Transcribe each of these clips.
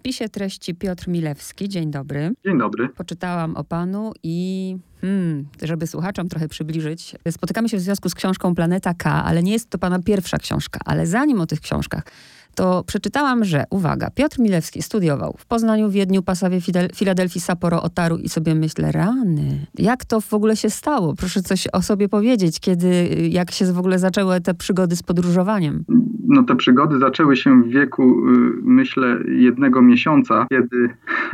spisie treści Piotr Milewski. Dzień dobry. Dzień dobry. Poczytałam o panu i hmm, żeby słuchaczom trochę przybliżyć, spotykamy się w związku z książką Planeta K, ale nie jest to pana pierwsza książka. Ale zanim o tych książkach, to przeczytałam, że, uwaga, Piotr Milewski studiował w Poznaniu, Wiedniu, Pasawie, Filadelfii, Sapporo, Otaru i sobie myślę, rany, jak to w ogóle się stało? Proszę coś o sobie powiedzieć, kiedy, jak się w ogóle zaczęły te przygody z podróżowaniem? No te przygody zaczęły się w wieku, y, myślę, jednego miesiąca, kiedy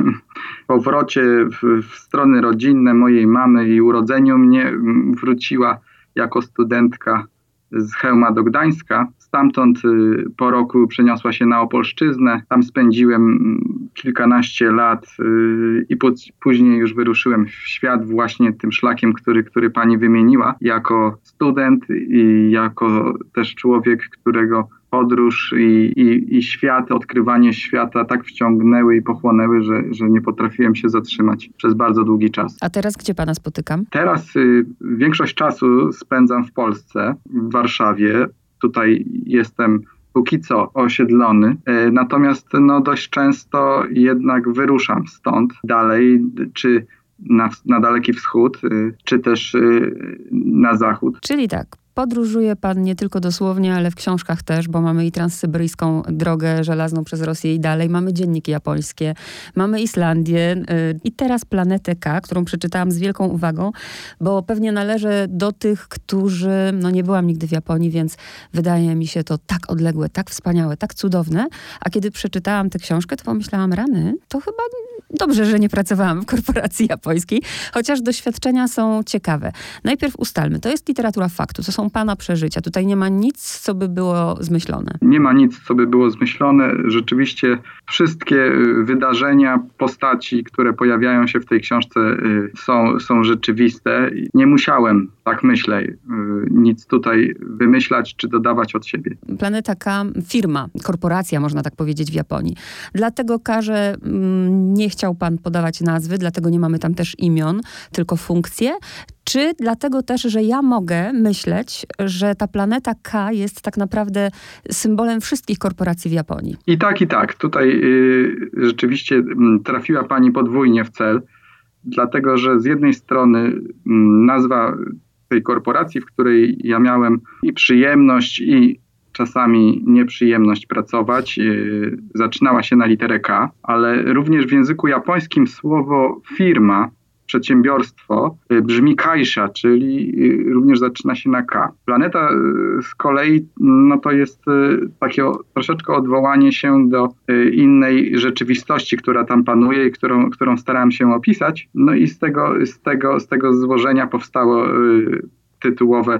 po powrocie w, w strony rodzinne mojej mamy i urodzeniu mnie wróciła jako studentka z Chełma do Gdańska. Stamtąd y, po roku przeniosła się na Opolszczyznę. Tam spędziłem mm, kilkanaście lat y, i później już wyruszyłem w świat właśnie tym szlakiem, który, który pani wymieniła, jako student i jako też człowiek, którego podróż i, i, i świat, odkrywanie świata tak wciągnęły i pochłonęły, że, że nie potrafiłem się zatrzymać przez bardzo długi czas. A teraz gdzie pana spotykam? Teraz y, większość czasu spędzam w Polsce, w Warszawie. Tutaj jestem póki co osiedlony, y, natomiast no, dość często jednak wyruszam stąd dalej, czy na, na Daleki Wschód, y, czy też y, na Zachód. Czyli tak, Podróżuje pan nie tylko dosłownie, ale w książkach też, bo mamy i transsyberyjską drogę żelazną przez Rosję i dalej, mamy dzienniki japońskie, mamy Islandię yy, i teraz planetę K, którą przeczytałam z wielką uwagą, bo pewnie należę do tych, którzy, no nie byłam nigdy w Japonii, więc wydaje mi się to tak odległe, tak wspaniałe, tak cudowne, a kiedy przeczytałam tę książkę, to pomyślałam, rany, to chyba dobrze, że nie pracowałam w korporacji japońskiej, chociaż doświadczenia są ciekawe. Najpierw ustalmy, to jest literatura faktu, to są Pana przeżycia. Tutaj nie ma nic, co by było zmyślone. Nie ma nic, co by było zmyślone. Rzeczywiście wszystkie y, wydarzenia, postaci, które pojawiają się w tej książce y, są, są rzeczywiste. Nie musiałem, tak myślę, y, nic tutaj wymyślać czy dodawać od siebie. Planeta K, firma, korporacja, można tak powiedzieć, w Japonii. Dlatego każe, mm, nie chciał Pan podawać nazwy, dlatego nie mamy tam też imion, tylko funkcje czy dlatego też, że ja mogę myśleć, że ta planeta K jest tak naprawdę symbolem wszystkich korporacji w Japonii? I tak, i tak. Tutaj y, rzeczywiście mm, trafiła Pani podwójnie w cel, dlatego że z jednej strony y, nazwa tej korporacji, w której ja miałem i przyjemność, i czasami nieprzyjemność pracować. Y, zaczynała się na literę K, ale również w języku japońskim słowo firma przedsiębiorstwo y, brzmi Kajsza, czyli y, również zaczyna się na K. Planeta y, z kolei no to jest takie troszeczkę odwołanie się do innej rzeczywistości, która tam panuje i którą, którą starałem się opisać. No i z tego, z tego, z tego złożenia powstało tytułowe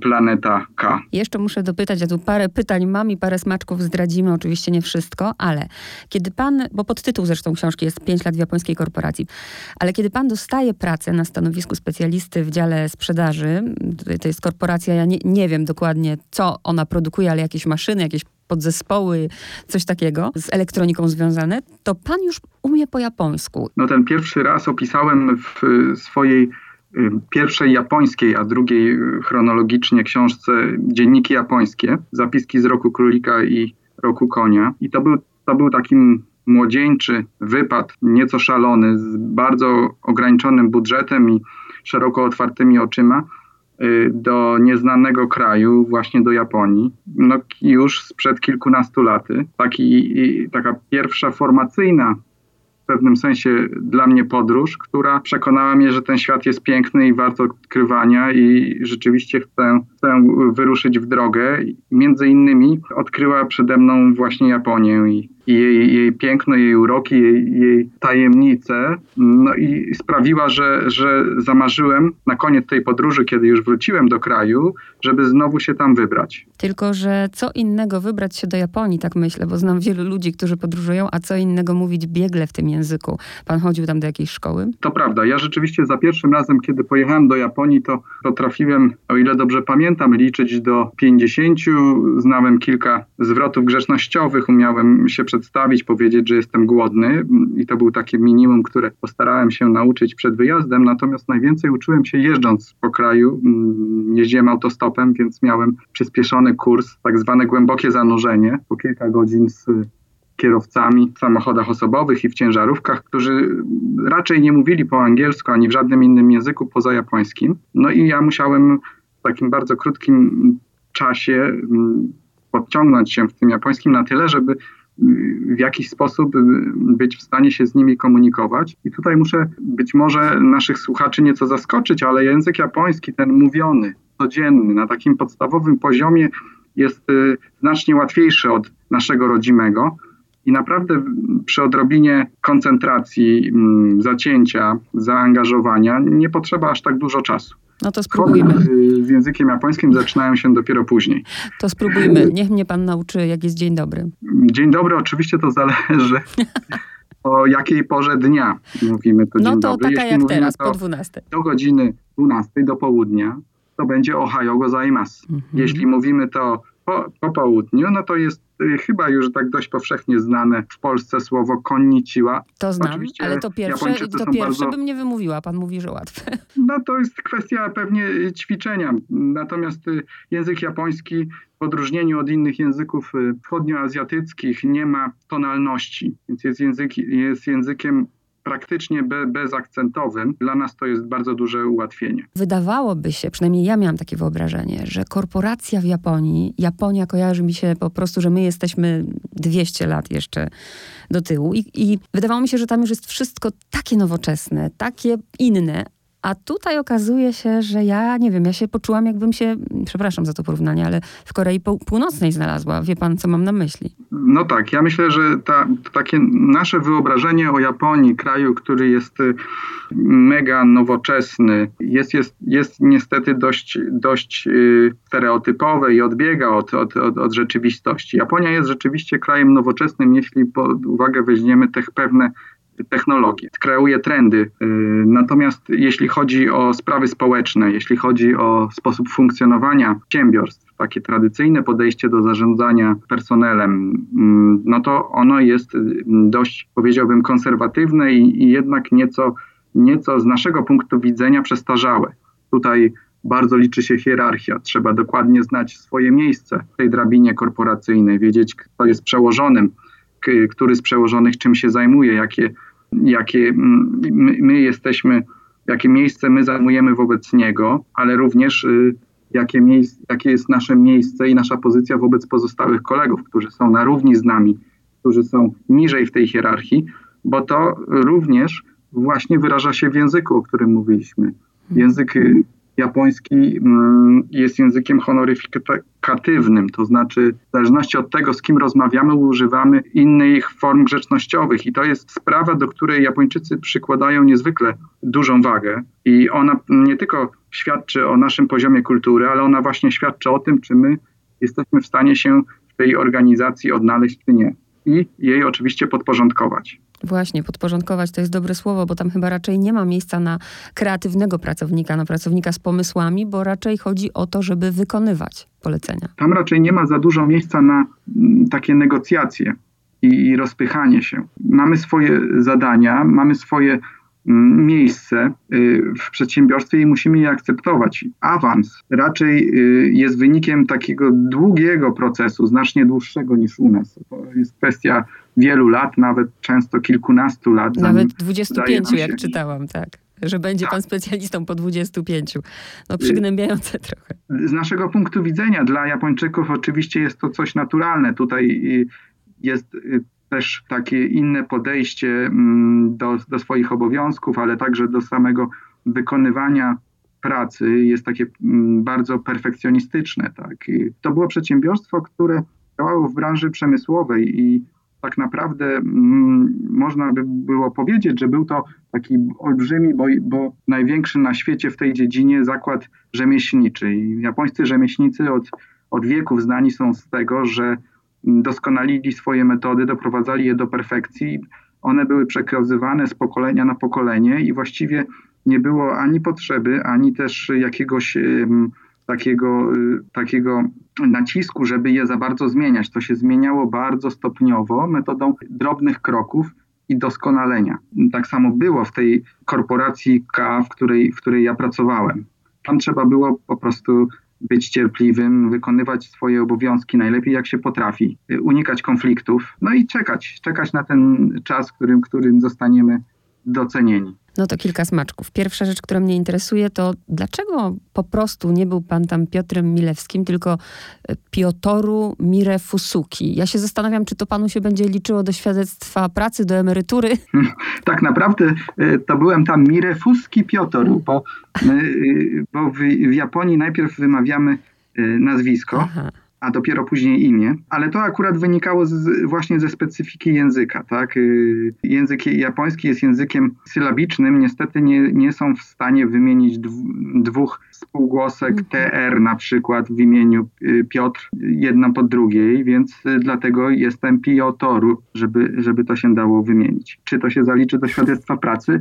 planeta K. Jeszcze muszę dopytać, ja tu parę pytań mam i parę smaczków zdradzimy, oczywiście nie wszystko, ale kiedy pan, bo podtytuł zresztą książki jest 5 lat w japońskiej korporacji, ale kiedy pan dostaje pracę na stanowisku specjalisty w dziale sprzedaży, to jest korporacja, ja nie, nie wiem dokładnie, co ona produkuje, ale jakieś maszyny, jakieś podzespoły, coś takiego z elektroniką związane, to pan już umie po japońsku. No ten pierwszy raz opisałem w swojej Y, pierwszej japońskiej, a drugiej y, chronologicznie książce Dzienniki japońskie, zapiski z roku królika i roku konia. I to był, to był taki młodzieńczy wypad, nieco szalony, z bardzo ograniczonym budżetem i szeroko otwartymi oczyma y, do nieznanego kraju, właśnie do Japonii, no już sprzed kilkunastu laty. Taki, taka pierwsza formacyjna pewnym sensie dla mnie podróż, która przekonała mnie, że ten świat jest piękny i warto odkrywania i rzeczywiście chcę, chcę wyruszyć w drogę. Między innymi odkryła przede mną właśnie Japonię i i jej, jej piękno, jej uroki, jej, jej tajemnice. No i sprawiła, że, że zamarzyłem na koniec tej podróży, kiedy już wróciłem do kraju, żeby znowu się tam wybrać. Tylko, że co innego wybrać się do Japonii, tak myślę, bo znam wielu ludzi, którzy podróżują, a co innego mówić biegle w tym języku. Pan chodził tam do jakiejś szkoły? To prawda. Ja rzeczywiście za pierwszym razem, kiedy pojechałem do Japonii, to potrafiłem, o ile dobrze pamiętam, liczyć do 50. Znałem kilka zwrotów grzecznościowych, umiałem się przedstawić, powiedzieć, że jestem głodny i to był takie minimum, które postarałem się nauczyć przed wyjazdem, natomiast najwięcej uczyłem się jeżdżąc po kraju. Mm, jeździłem autostopem, więc miałem przyspieszony kurs, tak zwane głębokie zanurzenie, po kilka godzin z kierowcami w samochodach osobowych i w ciężarówkach, którzy raczej nie mówili po angielsku ani w żadnym innym języku poza japońskim. No i ja musiałem w takim bardzo krótkim czasie mm, podciągnąć się w tym japońskim na tyle, żeby w jakiś sposób być w stanie się z nimi komunikować. I tutaj muszę być może naszych słuchaczy nieco zaskoczyć, ale język japoński, ten mówiony, codzienny, na takim podstawowym poziomie jest y, znacznie łatwiejszy od naszego rodzimego. I naprawdę przy odrobinie koncentracji, mm, zacięcia, zaangażowania nie potrzeba aż tak dużo czasu. No to spróbujmy. Z językiem japońskim zaczynają się dopiero później. To spróbujmy. Niech mnie pan nauczy, jak jest dzień dobry. Dzień dobry oczywiście to zależy o jakiej porze dnia mówimy to No dzień to dobry. taka Jeśli jak teraz, po 12. Do godziny 12 do południa to będzie ohayo gozaimasu. Mhm. Jeśli mówimy to po, po południu, no to jest chyba już tak dość powszechnie znane w Polsce słowo konnichiwa. To znam, Oczywiście ale to pierwsze, Japończycy to pierwsze bardzo- bym nie wymówiła. Pan mówi, że łatwe. No to jest kwestia pewnie ćwiczenia. Natomiast y, język japoński w odróżnieniu od innych języków y, wschodnioazjatyckich nie ma tonalności, więc jest, język, jest językiem praktycznie be, bezakcentowym. Dla nas to jest bardzo duże ułatwienie. Wydawałoby się, przynajmniej ja miałam takie wyobrażenie, że korporacja w Japonii, Japonia kojarzy mi się po prostu, że my jesteśmy 200 lat jeszcze do tyłu i, i wydawało mi się, że tam już jest wszystko takie nowoczesne, takie inne, a tutaj okazuje się, że ja nie wiem, ja się poczułam jakbym się, przepraszam za to porównanie, ale w Korei Pół- Północnej znalazła. Wie pan, co mam na myśli? No tak, ja myślę, że ta, takie nasze wyobrażenie o Japonii, kraju, który jest y, mega nowoczesny, jest, jest, jest niestety dość, dość y, stereotypowe i odbiega od, od, od, od rzeczywistości. Japonia jest rzeczywiście krajem nowoczesnym, jeśli pod uwagę weźmiemy tych pewne technologie, kreuje trendy. Y, Natomiast jeśli chodzi o sprawy społeczne, jeśli chodzi o sposób funkcjonowania przedsiębiorstw, takie tradycyjne podejście do zarządzania personelem, mm, no to ono jest y, dość, powiedziałbym, konserwatywne i, i jednak nieco, nieco z naszego punktu widzenia przestarzałe. Tutaj bardzo liczy się hierarchia. Trzeba dokładnie znać swoje miejsce w tej drabinie korporacyjnej, wiedzieć, kto jest przełożonym, który z przełożonych czym się zajmuje, jakie, jakie my, my jesteśmy, jakie miejsce my zajmujemy wobec niego, ale również y, jakie, miejsc, jakie jest nasze miejsce i nasza pozycja wobec pozostałych kolegów, którzy są na równi z nami, którzy są niżej w tej hierarchii, bo to również właśnie wyraża się w języku, o którym mówiliśmy. Język y, japoński mm, jest językiem honoryfikatywnym, to znaczy w zależności od tego, z kim rozmawiamy, używamy innych form grzecznościowych i to jest sprawa, do której Japończycy przykładają niezwykle dużą wagę i ona nie tylko świadczy o naszym poziomie kultury, ale ona właśnie świadczy o tym, czy my jesteśmy w stanie się w tej organizacji odnaleźć, czy nie. I jej oczywiście podporządkować. Właśnie, podporządkować to jest dobre słowo, bo tam chyba raczej nie ma miejsca na kreatywnego pracownika, na pracownika z pomysłami, bo raczej chodzi o to, żeby wykonywać polecenia. Tam raczej nie ma za dużo miejsca na mm, takie negocjacje i, rozpychanie się. Mamy swoje zadania, mamy swoje mm, miejsce y, w przedsiębiorstwie i musimy je akceptować. Awans raczej y, jest wynikiem takiego długiego procesu, znacznie dłuższego niż u nas. To jest kwestia wielu lat, nawet często kilkunastu lat. Nawet udaje 25, nam jak czytałam, tak. Że będzie pan specjalistą po 25. No przygnębiające trochę. Z naszego punktu widzenia dla Japończyków oczywiście jest to coś naturalne. Tutaj y, jest y, też takie inne podejście mm, do, do swoich obowiązków, ale także do samego wykonywania pracy jest takie mm, bardzo perfekcjonistyczne. Tak? To było przedsiębiorstwo, które działało w branży przemysłowej i tak naprawdę mm, można by było powiedzieć, że był to taki olbrzymi, bo, bo największy na świecie w tej dziedzinie zakład rzemieślniczy. I japońscy rzemieślnicy od, od wieków znani są z tego, że doskonalili swoje metody, doprowadzali je do perfekcji. One były przekazywane z pokolenia na pokolenie i właściwie nie było ani potrzeby, ani też jakiegoś takiego, y, takiego nacisku, żeby je za bardzo zmieniać. To się zmieniało bardzo stopniowo, metodą drobnych kroków i doskonalenia. Tak samo było w tej korporacji K, w której, w której ja pracowałem. Tam trzeba było po prostu być cierpliwym, wykonywać swoje obowiązki najlepiej jak się potrafi, unikać konfliktów, no i czekać, czekać na ten czas, w którym, którym zostaniemy docenieni. No to kilka smaczków. Pierwsza rzecz, która mnie interesuje, to dlaczego po prostu nie był pan tam Piotrem Milewskim, tylko e, Piotoru Mirefusuki? Ja się zastanawiam, czy to panu się będzie liczyło do świadectwa pracy, do emerytury? Tak naprawdę e, to byłem tam Mirefuski Piotr, bo, e, bo w, w Japonii najpierw wymawiamy nazwisko. Aha a dopiero później imię, ale to akurat wynikało z, właśnie ze specyfiki języka. Tak? Y, język japoński jest językiem sylabicznym, niestety nie, nie są w stanie wymienić dwóch spółgłosek mhm. TR na przykład w imieniu y, Piotr, jedną po drugiej, więc y, dlatego jestem Piotoru, żeby, żeby to się dało wymienić. Czy to się zaliczy do świadectwa pracy?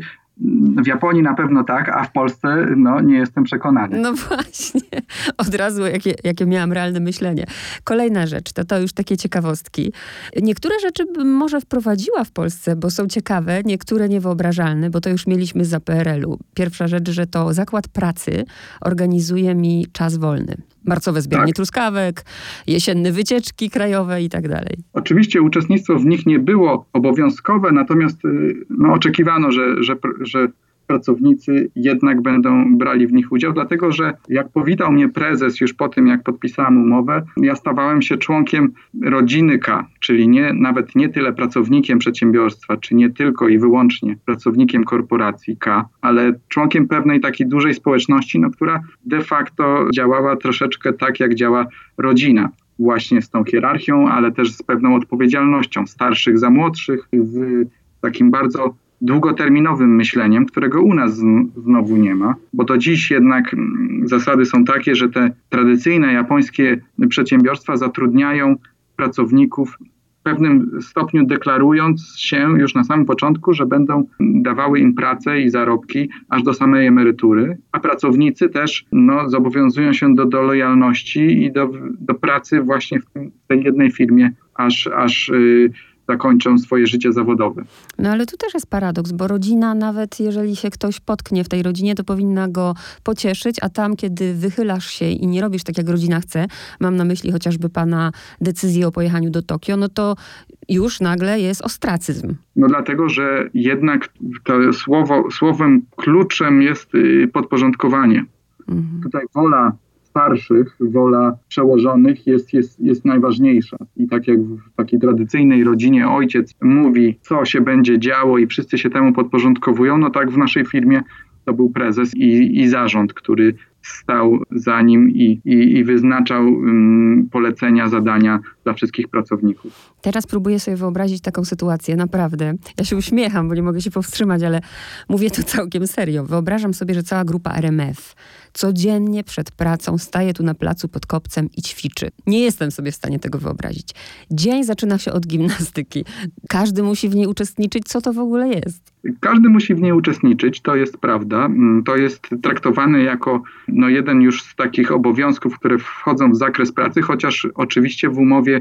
W Japonii na pewno tak, a w Polsce no, nie jestem przekonany. No właśnie, od razu jakie, jakie miałam realne myślenie. Kolejna rzecz, to to już takie ciekawostki. Niektóre rzeczy bym może wprowadziła w Polsce, bo są ciekawe, niektóre niewyobrażalne, bo to już mieliśmy za PRL-u. Pierwsza rzecz, że to zakład pracy organizuje mi czas wolny marcowe zbieranie tak. truskawek, jesienne wycieczki krajowe i tak dalej. Oczywiście uczestnictwo w nich nie było obowiązkowe, natomiast y, no, oczekiwano, że, że, że pracownicy jednak będą brali w nich udział, dlatego że jak powitał mnie prezes już po tym, jak podpisałem umowę, ja stawałem się członkiem rodziny K, czyli nie, nawet nie tyle pracownikiem przedsiębiorstwa, czy nie tylko i wyłącznie pracownikiem korporacji K, ale członkiem pewnej takiej dużej społeczności, no, która de facto działała troszeczkę tak, jak działa rodzina. Właśnie z tą hierarchią, ale też z pewną odpowiedzialnością starszych za młodszych, z takim bardzo długoterminowym myśleniem, którego u nas znowu nie ma, bo do dziś jednak mm, zasady są takie, że te tradycyjne japońskie przedsiębiorstwa zatrudniają pracowników w pewnym stopniu deklarując się już na samym początku, że będą dawały im pracę i zarobki aż do samej emerytury, a pracownicy też no, zobowiązują się do, do lojalności i do, do pracy właśnie w tej jednej firmie, aż, aż yy, zakończą swoje życie zawodowe. No ale tu też jest paradoks, bo rodzina, nawet jeżeli się ktoś potknie w tej rodzinie, to powinna go pocieszyć, a tam, kiedy wychylasz się i nie robisz tak, jak rodzina chce, mam na myśli chociażby pana decyzję o pojechaniu do Tokio, no to już nagle jest ostracyzm. No dlatego, że jednak to słowo, słowem kluczem jest y, podporządkowanie. Mhm. Tutaj wola starszych, wola przełożonych jest, jest, jest najważniejsza. I tak jak w takiej tradycyjnej rodzinie ojciec mówi, co się będzie działo i wszyscy się temu podporządkowują, no tak w naszej firmie to był prezes i, i zarząd, który stał za nim i, i, i wyznaczał um, polecenia, zadania dla wszystkich pracowników. Teraz próbuję sobie wyobrazić taką sytuację, naprawdę. Ja się uśmiecham, bo nie mogę się powstrzymać, ale mówię to całkiem serio. Wyobrażam sobie, że cała grupa RMF codziennie przed pracą staje tu na placu pod kopcem i ćwiczy. Nie jestem sobie w stanie tego wyobrazić. Dzień zaczyna się od gimnastyki. Każdy musi w niej uczestniczyć. Co to w ogóle jest? Każdy musi w niej uczestniczyć, to jest prawda. Mm, to jest traktowane jako no, jeden już z takich obowiązków, które wchodzą w zakres pracy, chociaż oczywiście w umowie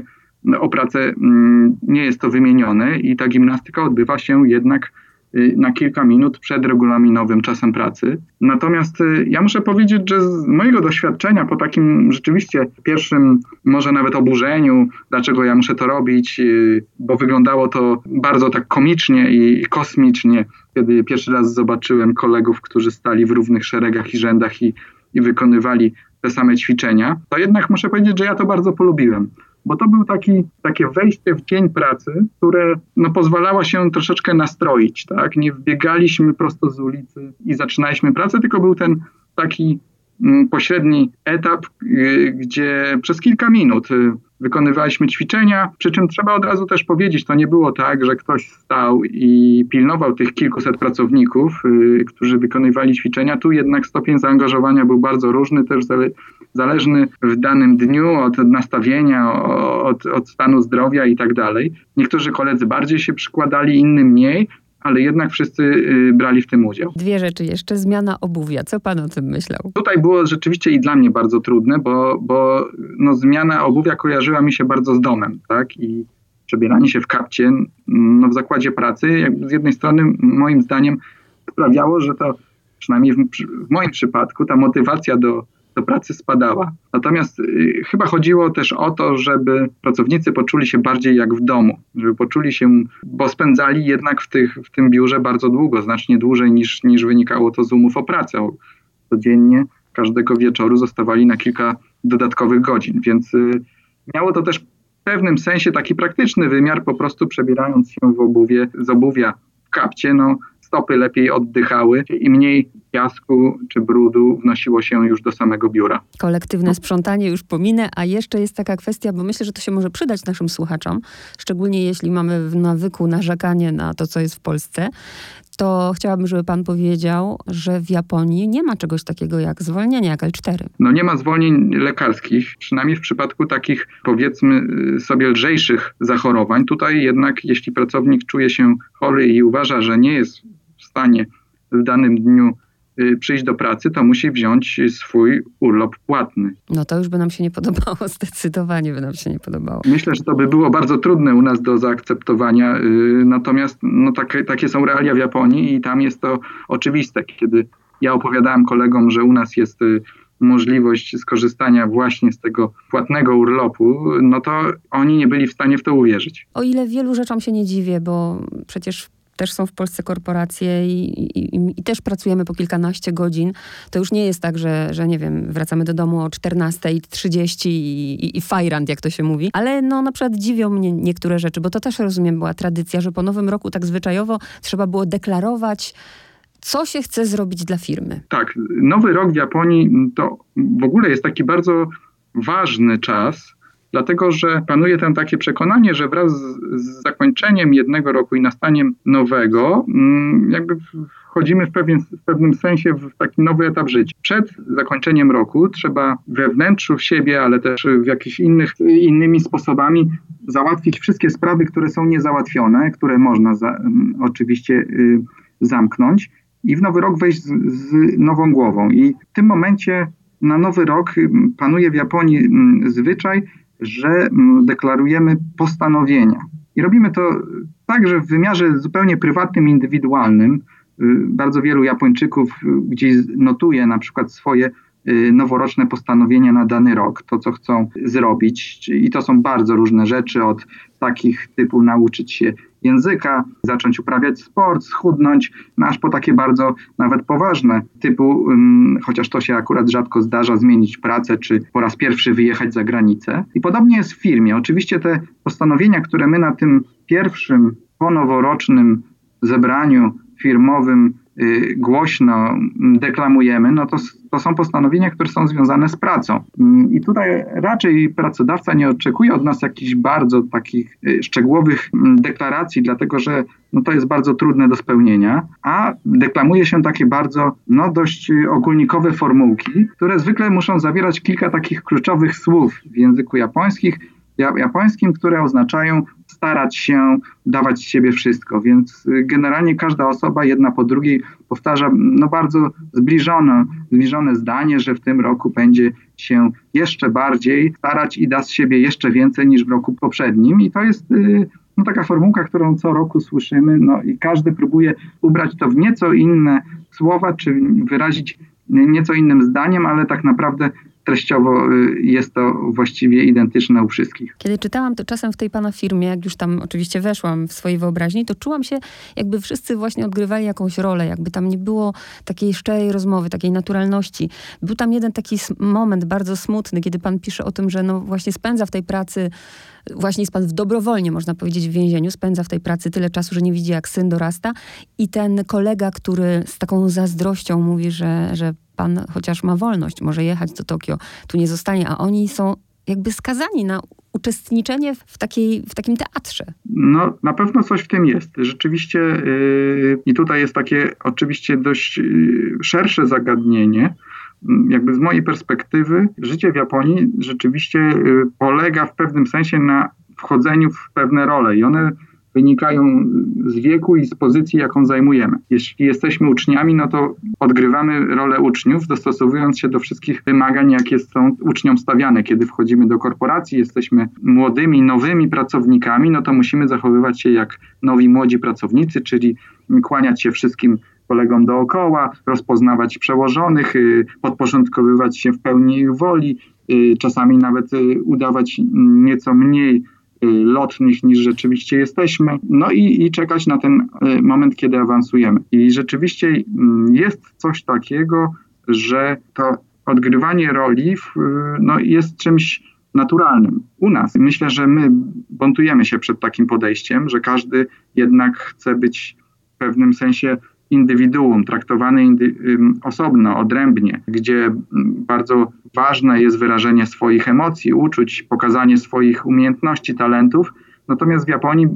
o pracę mm, nie jest to wymienione i ta gimnastyka odbywa się jednak y, na kilka minut przed regulaminowym czasem pracy. Natomiast y, ja muszę powiedzieć, że z mojego doświadczenia po takim rzeczywiście pierwszym, może nawet oburzeniu, dlaczego ja muszę to robić, y, bo wyglądało to bardzo tak komicznie i kosmicznie, kiedy pierwszy raz zobaczyłem kolegów, którzy stali w równych szeregach i rzędach i, i wykonywali te same ćwiczenia, to jednak muszę powiedzieć, że ja to bardzo polubiłem bo to był taki, takie wejście w dzień pracy, które no, pozwalało się troszeczkę nastroić. Tak? Nie wbiegaliśmy prosto z ulicy i zaczynaliśmy pracę, tylko był ten taki pośredni etap, y, gdzie przez kilka minut y, wykonywaliśmy ćwiczenia, przy czym trzeba od razu też powiedzieć, to nie było tak, że ktoś stał i pilnował tych kilkuset pracowników, y, którzy wykonywali ćwiczenia. Tu jednak stopień zaangażowania był bardzo różny, też zależny w danym dniu od nastawienia, od, od stanu zdrowia i tak dalej. Niektórzy koledzy bardziej się przykładali, inni mniej, ale jednak wszyscy y, brali w tym udział. Dwie rzeczy jeszcze. Zmiana obuwia. Co pan o tym myślał? Tutaj było rzeczywiście i dla mnie bardzo trudne, bo, bo no, zmiana obuwia kojarzyła mi się bardzo z domem, tak? I przebieranie się w kapcie no, w zakładzie pracy, z jednej strony moim zdaniem sprawiało, że to przynajmniej w, w moim przypadku ta motywacja do do pracy spadała. Natomiast y, chyba chodziło też o to, żeby pracownicy poczuli się bardziej jak w domu, żeby poczuli się, bo spędzali jednak w, tych, w tym biurze bardzo długo, znacznie dłużej niż, niż wynikało to z umów o pracę. Codziennie, każdego wieczoru zostawali na kilka dodatkowych godzin, więc y, miało to też w pewnym sensie taki praktyczny wymiar, po prostu przebierając się w obuwie, z obuwia w kapcie, no stopy lepiej oddychały i mniej piasku czy brudu wnosiło się już do samego biura. Kolektywne sprzątanie już pominę, a jeszcze jest taka kwestia, bo myślę, że to się może przydać naszym słuchaczom, szczególnie jeśli mamy w nawyku narzekanie na to, co jest w Polsce, to chciałabym, żeby pan powiedział, że w Japonii nie ma czegoś takiego jak zwolnienie, jak L4. No nie ma zwolnień lekarskich, przynajmniej w przypadku takich powiedzmy y, sobie lżejszych zachorowań. Tutaj jednak jeśli pracownik czuje się chory i uważa, że nie jest w stanie w danym dniu przyjść do pracy, to musi wziąć swój urlop płatny. No to już by nam się nie podobało, zdecydowanie by nam się nie podobało. Myślę, że to by było bardzo trudne u nas do zaakceptowania, y, natomiast no, takie, takie są realia w Japonii i tam jest to oczywiste. Kiedy ja opowiadałem kolegom, że u nas jest y, możliwość skorzystania właśnie z tego płatnego urlopu, no to oni nie byli w stanie w to uwierzyć. O ile wielu rzeczom się nie dziwię, bo przecież też są w Polsce korporacje i, i, i, też pracujemy po kilkanaście godzin. To już nie jest tak, że, że nie wiem, wracamy do domu o 14.30 i, i, i fajrant, jak to się mówi. Ale no na przykład dziwią mnie niektóre rzeczy, bo to też rozumiem była tradycja, że po nowym roku tak zwyczajowo trzeba było deklarować co się chce zrobić dla firmy. Tak, nowy rok w Japonii to w ogóle jest taki bardzo ważny czas, dlatego że panuje tam takie przekonanie, że wraz z, zakończeniem jednego roku i nastaniem nowego, mm, jakby wchodzimy w, pewien, w pewnym sensie w taki nowy etap życia. Przed zakończeniem roku trzeba we wnętrzu siebie, ale też w jakichś innych, innymi sposobami załatwić wszystkie sprawy, które są niezałatwione, które można za, mm, oczywiście y, zamknąć i w nowy rok wejść z, z nową głową. I w tym momencie na nowy rok y, panuje w Japonii mm, zwyczaj, że mm, deklarujemy postanowienia. I robimy to także w wymiarze zupełnie prywatnym, indywidualnym. Y, bardzo wielu Japończyków gdzieś notuje na przykład swoje y, noworoczne postanowienia na dany rok, to co chcą zrobić. I to są bardzo różne rzeczy, od takich typu nauczyć się języka, zacząć uprawiać sport, schudnąć, no aż po takie bardzo nawet poważne, typu, um, chociaż to się akurat rzadko zdarza, zmienić pracę, czy po raz pierwszy wyjechać za granicę. I podobnie jest w firmie. Oczywiście te postanowienia, które my na tym pierwszym ponoworocznym zebraniu firmowym y, głośno deklamujemy, no to, to są postanowienia, które są związane z pracą. Mm, I tutaj raczej pracodawca nie oczekuje od nas jakichś bardzo takich y, szczegółowych mm, deklaracji, dlatego że no to jest bardzo trudne do spełnienia, a deklamuje się takie bardzo no dość ogólnikowe formułki, które zwykle muszą zawierać kilka takich kluczowych słów w języku japońskich, japońskim, które oznaczają starać się dawać z siebie wszystko. Więc y, generalnie każda osoba, jedna po drugiej, powtarza no bardzo zbliżone, zbliżone zdanie, że w tym roku będzie się jeszcze bardziej starać i da z siebie jeszcze więcej niż w roku poprzednim. I to jest y, no, taka formułka, którą co roku słyszymy, no i każdy próbuje ubrać to w nieco inne słowa, czy wyrazić nieco innym zdaniem, ale tak naprawdę treściowo y, jest to właściwie identyczne u wszystkich. Kiedy czytałam to czasem w tej pana firmie, jak już tam oczywiście weszłam w swojej wyobraźni, to czułam się, jakby wszyscy właśnie odgrywali jakąś rolę, jakby tam nie było takiej szczerej rozmowy, takiej naturalności. Był tam jeden taki moment bardzo smutny, kiedy pan pisze o tym, że no właśnie spędza w tej pracy właśnie jest pan w dobrowolnie, można powiedzieć, w więzieniu, spędza w tej pracy tyle czasu, że nie widzi, jak syn dorasta. I ten kolega, który z taką zazdrością mówi, że, że pan chociaż ma wolność, może jechać do Tokio, tu nie zostanie, a oni są jakby skazani na uczestniczenie w, takiej, w takim teatrze. No, na pewno coś w tym jest. Rzeczywiście, yy, i tutaj jest takie oczywiście dość yy, szersze zagadnienie. Jakby z mojej perspektywy, życie w Japonii rzeczywiście yy, polega w pewnym sensie na wchodzeniu w pewne role i one wynikają z wieku i z pozycji, jaką zajmujemy. Jeśli jesteśmy uczniami, no to odgrywamy rolę uczniów, dostosowując się do wszystkich wymagań, jakie są uczniom stawiane. Kiedy wchodzimy do korporacji, jesteśmy młodymi, nowymi pracownikami, no to musimy zachowywać się jak nowi młodzi pracownicy, czyli kłaniać się wszystkim kolegom dookoła, rozpoznawać przełożonych, podporządkowywać się w pełni ich woli, czasami nawet udawać nieco mniej lotnych niż rzeczywiście jesteśmy, no i, i, czekać na ten moment, kiedy awansujemy. I rzeczywiście mm, jest coś takiego, że to odgrywanie roli no, jest czymś naturalnym u nas. Myślę, że my buntujemy się przed takim podejściem, że każdy jednak chce być w pewnym sensie indywiduum, traktowany indy osobno, odrębnie, gdzie bardzo ważne jest wyrażenie swoich emocji, uczuć, pokazanie swoich umiejętności, talentów. Natomiast w Japonii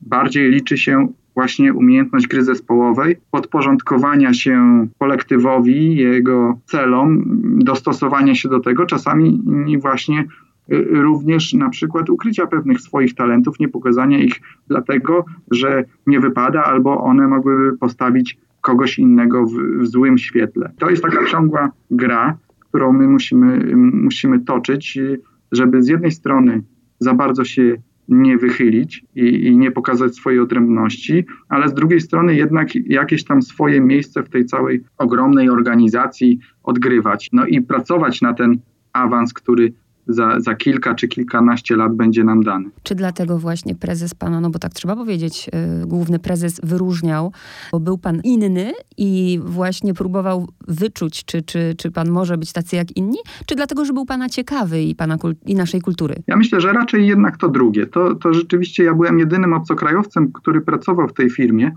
bardziej liczy się właśnie umiejętność gry zespołowej, podporządkowania się kolektywowi, jego celom, dostosowania się do tego, czasami właśnie również na przykład ukrycia pewnych swoich talentów, nie pokazania ich dlatego, że nie wypada albo one mogłyby postawić kogoś innego w, w złym świetle. To jest taka ciągła gra, którą my musimy, musimy toczyć, żeby z jednej strony za bardzo się nie wychylić i, i, nie pokazać swojej odrębności, ale z drugiej strony jednak jakieś tam swoje miejsce w tej całej ogromnej organizacji odgrywać. No i pracować na ten awans, który za, za kilka czy kilkanaście lat będzie nam dany. Czy dlatego właśnie prezes pana, no bo tak trzeba powiedzieć, yy, główny prezes wyróżniał, bo był pan inny i właśnie próbował wyczuć, czy, czy, czy pan może być tacy jak inni, czy dlatego, że był pana ciekawy i, pana i naszej kultury? Ja myślę, że raczej jednak to drugie. To, to rzeczywiście ja byłem jedynym obcokrajowcem, który pracował w tej firmie.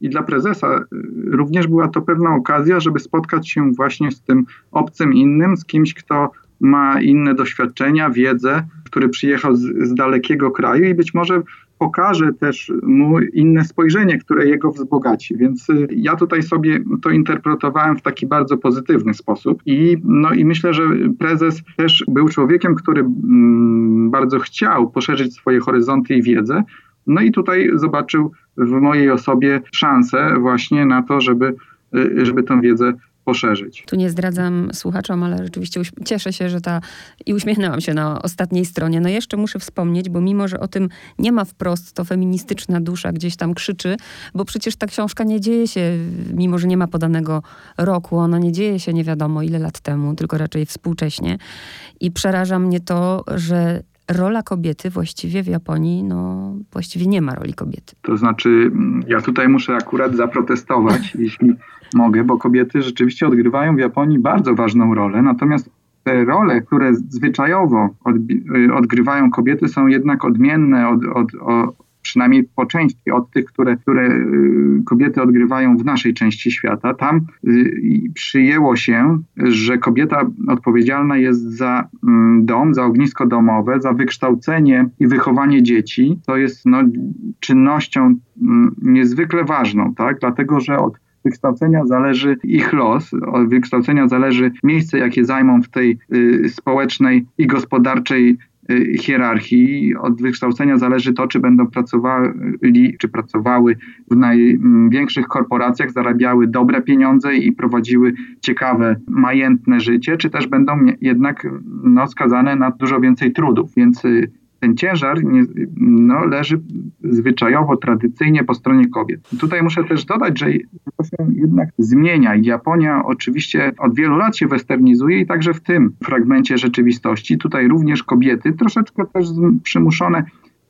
I dla prezesa y, również była to pewna okazja, żeby spotkać się właśnie z tym obcym innym, z kimś, kto ma inne doświadczenia, wiedzę, który przyjechał z, z dalekiego kraju i być może pokaże też mu inne spojrzenie, które jego wzbogaci. Więc y, ja tutaj sobie to interpretowałem w taki bardzo pozytywny sposób i, no i myślę, że prezes też był człowiekiem, który mm, bardzo chciał poszerzyć swoje horyzonty i wiedzę. No i tutaj zobaczył w mojej osobie szansę właśnie na to, żeby, y, żeby tę wiedzę poszerzyć. Tu nie zdradzam słuchaczom, ale rzeczywiście cieszę się, że ta i uśmiechnęłam się na ostatniej stronie. No jeszcze muszę wspomnieć, bo mimo, że o tym nie ma wprost, to feministyczna dusza gdzieś tam krzyczy, bo przecież ta książka nie dzieje się, mimo że nie ma podanego roku, ona nie dzieje się nie wiadomo ile lat temu, tylko raczej współcześnie. I przeraża mnie to, że rola kobiety właściwie w Japonii, no właściwie nie ma roli kobiety. To znaczy, mm, ja tutaj muszę akurat zaprotestować, jeśli mogę, bo kobiety rzeczywiście odgrywają w Japonii bardzo ważną rolę, natomiast te role, które zwyczajowo y, odgrywają kobiety, są jednak odmienne od, od, od, przynajmniej po części od tych, które, które y, kobiety odgrywają w naszej części świata. Tam y, przyjęło się, że kobieta odpowiedzialna jest za mm, dom, za ognisko domowe, za wykształcenie i wychowanie dzieci. To jest no, czynnością mm, niezwykle ważną, tak? dlatego że od wykształcenia zależy ich los, od wykształcenia zależy miejsce, jakie zajmą w tej y, społecznej i gospodarczej Y, hierarchii. Od wykształcenia zależy to, czy będą pracowali, czy pracowały w największych korporacjach, zarabiały dobre pieniądze i prowadziły ciekawe, majętne życie, czy też będą jednak no, skazane na dużo więcej trudów. Więc y, ten ciężar nie, no, leży zwyczajowo, tradycyjnie po stronie kobiet. Tutaj muszę też dodać, że to się jednak zmienia. Japonia oczywiście od wielu lat się westernizuje i także w tym fragmencie rzeczywistości tutaj również kobiety, troszeczkę też przymuszone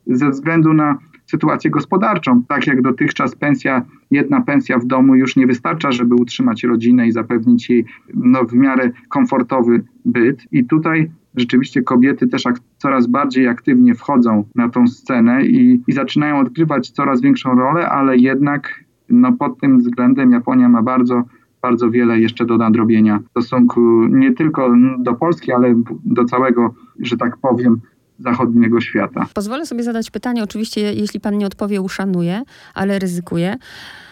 ze względu na sytuację gospodarczą. Tak jak dotychczas pensja, jedna pensja w domu już nie wystarcza, żeby utrzymać rodzinę i zapewnić jej no, w miarę komfortowy byt. I tutaj rzeczywiście kobiety też coraz bardziej aktywnie wchodzą na tą scenę i, i zaczynają odgrywać coraz większą rolę, ale jednak no, pod tym względem Japonia ma bardzo bardzo wiele jeszcze do nadrobienia w stosunku nie tylko do Polski, ale do całego, że tak powiem, zachodniego świata. Pozwolę sobie zadać pytanie, oczywiście jeśli pan nie odpowie, uszanuję, ale ryzykuję.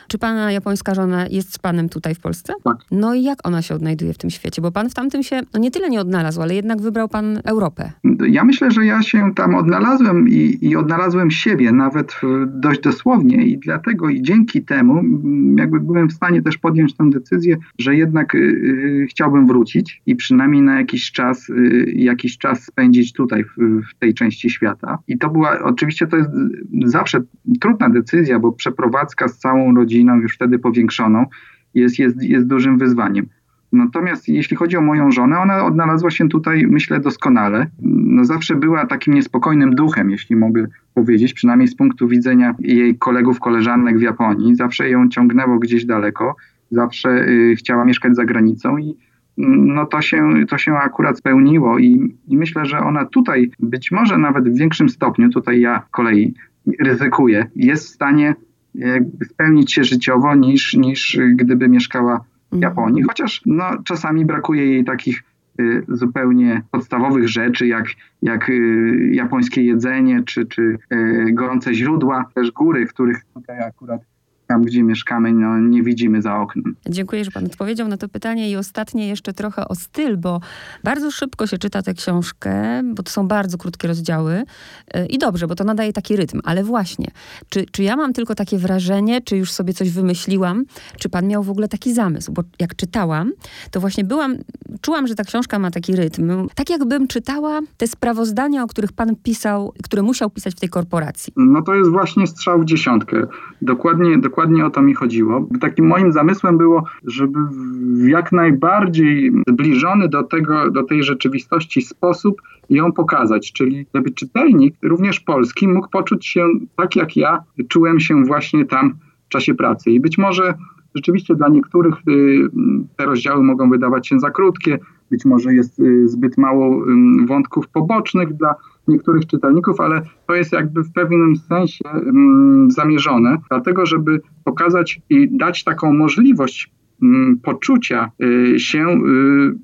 Czy pana japońska żona jest z panem tutaj w Polsce? Tak. No i jak ona się odnajduje w tym świecie? Bo pan w tamtym się no nie tyle nie odnalazł, ale jednak wybrał pan Europę. Ja myślę, że ja się tam odnalazłem i, i odnalazłem siebie nawet dość dosłownie i dlatego i dzięki temu jakby byłem w stanie też podjąć tę decyzję, że jednak y, chciałbym wrócić i przynajmniej na jakiś czas, jakiś czas spędzić tutaj w, w tej części świata. I to była, oczywiście to jest zawsze trudna decyzja, bo przeprowadzka z całą rodziną rodziną już wtedy powiększoną jest, jest, jest dużym wyzwaniem. Natomiast jeśli chodzi o moją żonę, ona odnalazła się tutaj, myślę, doskonale. No zawsze była takim niespokojnym duchem, jeśli mogę powiedzieć, przynajmniej z punktu widzenia jej kolegów, koleżanek w Japonii. Zawsze ją ciągnęło gdzieś daleko, zawsze y, chciała mieszkać za granicą i no to się, to się akurat spełniło i, i myślę, że ona tutaj być może nawet w większym stopniu, tutaj ja kolei ryzykuję, jest w stanie spełnić się życiowo niż, niż gdyby mieszkała w mhm. Japonii, chociaż no, czasami brakuje jej takich y, zupełnie podstawowych rzeczy, jak, jak y, japońskie jedzenie, czy, czy y, gorące źródła, też góry, których tutaj akurat tam, gdzie mieszkamy, no, nie widzimy za oknem. Dziękuję, że Pan odpowiedział na to pytanie. I ostatnie jeszcze trochę o styl, bo bardzo szybko się czyta tę książkę, bo to są bardzo krótkie rozdziały. Y, I dobrze, bo to nadaje taki rytm. Ale właśnie, czy, czy ja mam tylko takie wrażenie, czy już sobie coś wymyśliłam, czy Pan miał w ogóle taki zamysł? Bo jak czytałam, to właśnie byłam, czułam, że ta książka ma taki rytm. Tak jakbym czytała te sprawozdania, o których Pan pisał, które musiał pisać w tej korporacji. No to jest właśnie strzał w dziesiątkę. Dokładnie, dokładnie dokładnie o to mi chodziło. Takim moim zamysłem było, żeby w jak najbardziej zbliżony do, tego, do tej rzeczywistości sposób ją pokazać, czyli żeby czytelnik, również polski, mógł poczuć się tak jak ja czułem się właśnie tam w czasie pracy. I być może rzeczywiście dla niektórych y, te rozdziały mogą wydawać się za krótkie, być może jest y, zbyt mało wątków pobocznych dla niektórych czytelników, ale to jest jakby w pewnym sensie zamierzone, dlatego żeby pokazać i dać taką możliwość poczucia y, się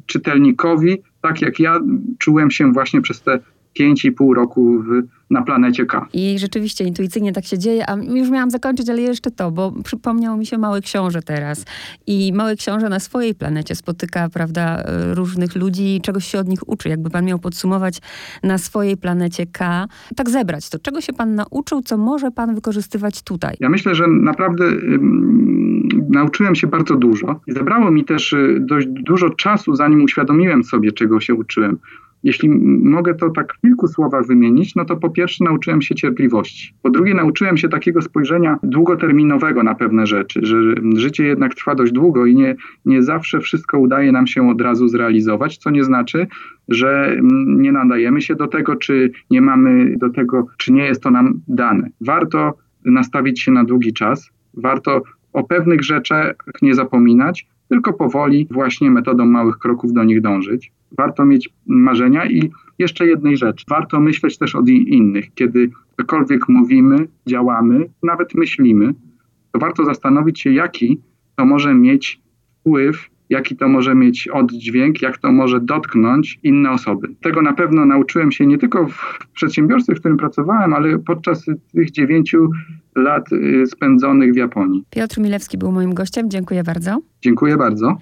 czytelnikowi, tak jak ja czułem się właśnie przez te 5,5 roku w, na planecie K. I rzeczywiście intuicyjnie tak się dzieje, a już miałam zakończyć, ale jeszcze to, bo przypomniał mi się Mały Książę teraz. I Mały Książę na swojej planecie spotyka, prawda, różnych ludzi i czegoś się od nich uczy. Jakby pan miał podsumować na swojej planecie K, tak zebrać to. Czego się pan nauczył, co może pan wykorzystywać tutaj? Ja myślę, że naprawdę ym, nauczyłem się bardzo dużo. Zabrało mi też y, dość dużo czasu, zanim uświadomiłem sobie, czego się uczyłem. Jeśli mogę to tak w kilku słowach wymienić, no to po pierwsze nauczyłem się cierpliwości. Po drugie nauczyłem się takiego spojrzenia długoterminowego na pewne rzeczy, że życie jednak trwa dość długo i nie, nie zawsze wszystko udaje nam się od razu zrealizować, co nie znaczy, że nie nadajemy się do tego, czy nie mamy do tego, czy nie jest to nam dane. Warto nastawić się na długi czas, warto o pewnych rzeczach nie zapominać, tylko powoli właśnie metodą małych kroków do nich dążyć warto mieć marzenia i jeszcze jednej rzeczy. Warto myśleć też o innych. Kiedy cokolwiek mówimy, działamy, nawet myślimy, to warto zastanowić się, jaki to może mieć wpływ, jaki to może mieć oddźwięk, jak to może dotknąć inne osoby. Tego na pewno nauczyłem się nie tylko w przedsiębiorstwie, w którym pracowałem, ale podczas tych dziewięciu lat y, spędzonych w Japonii. Piotr Milewski był moim gościem. Dziękuję bardzo. Dziękuję bardzo.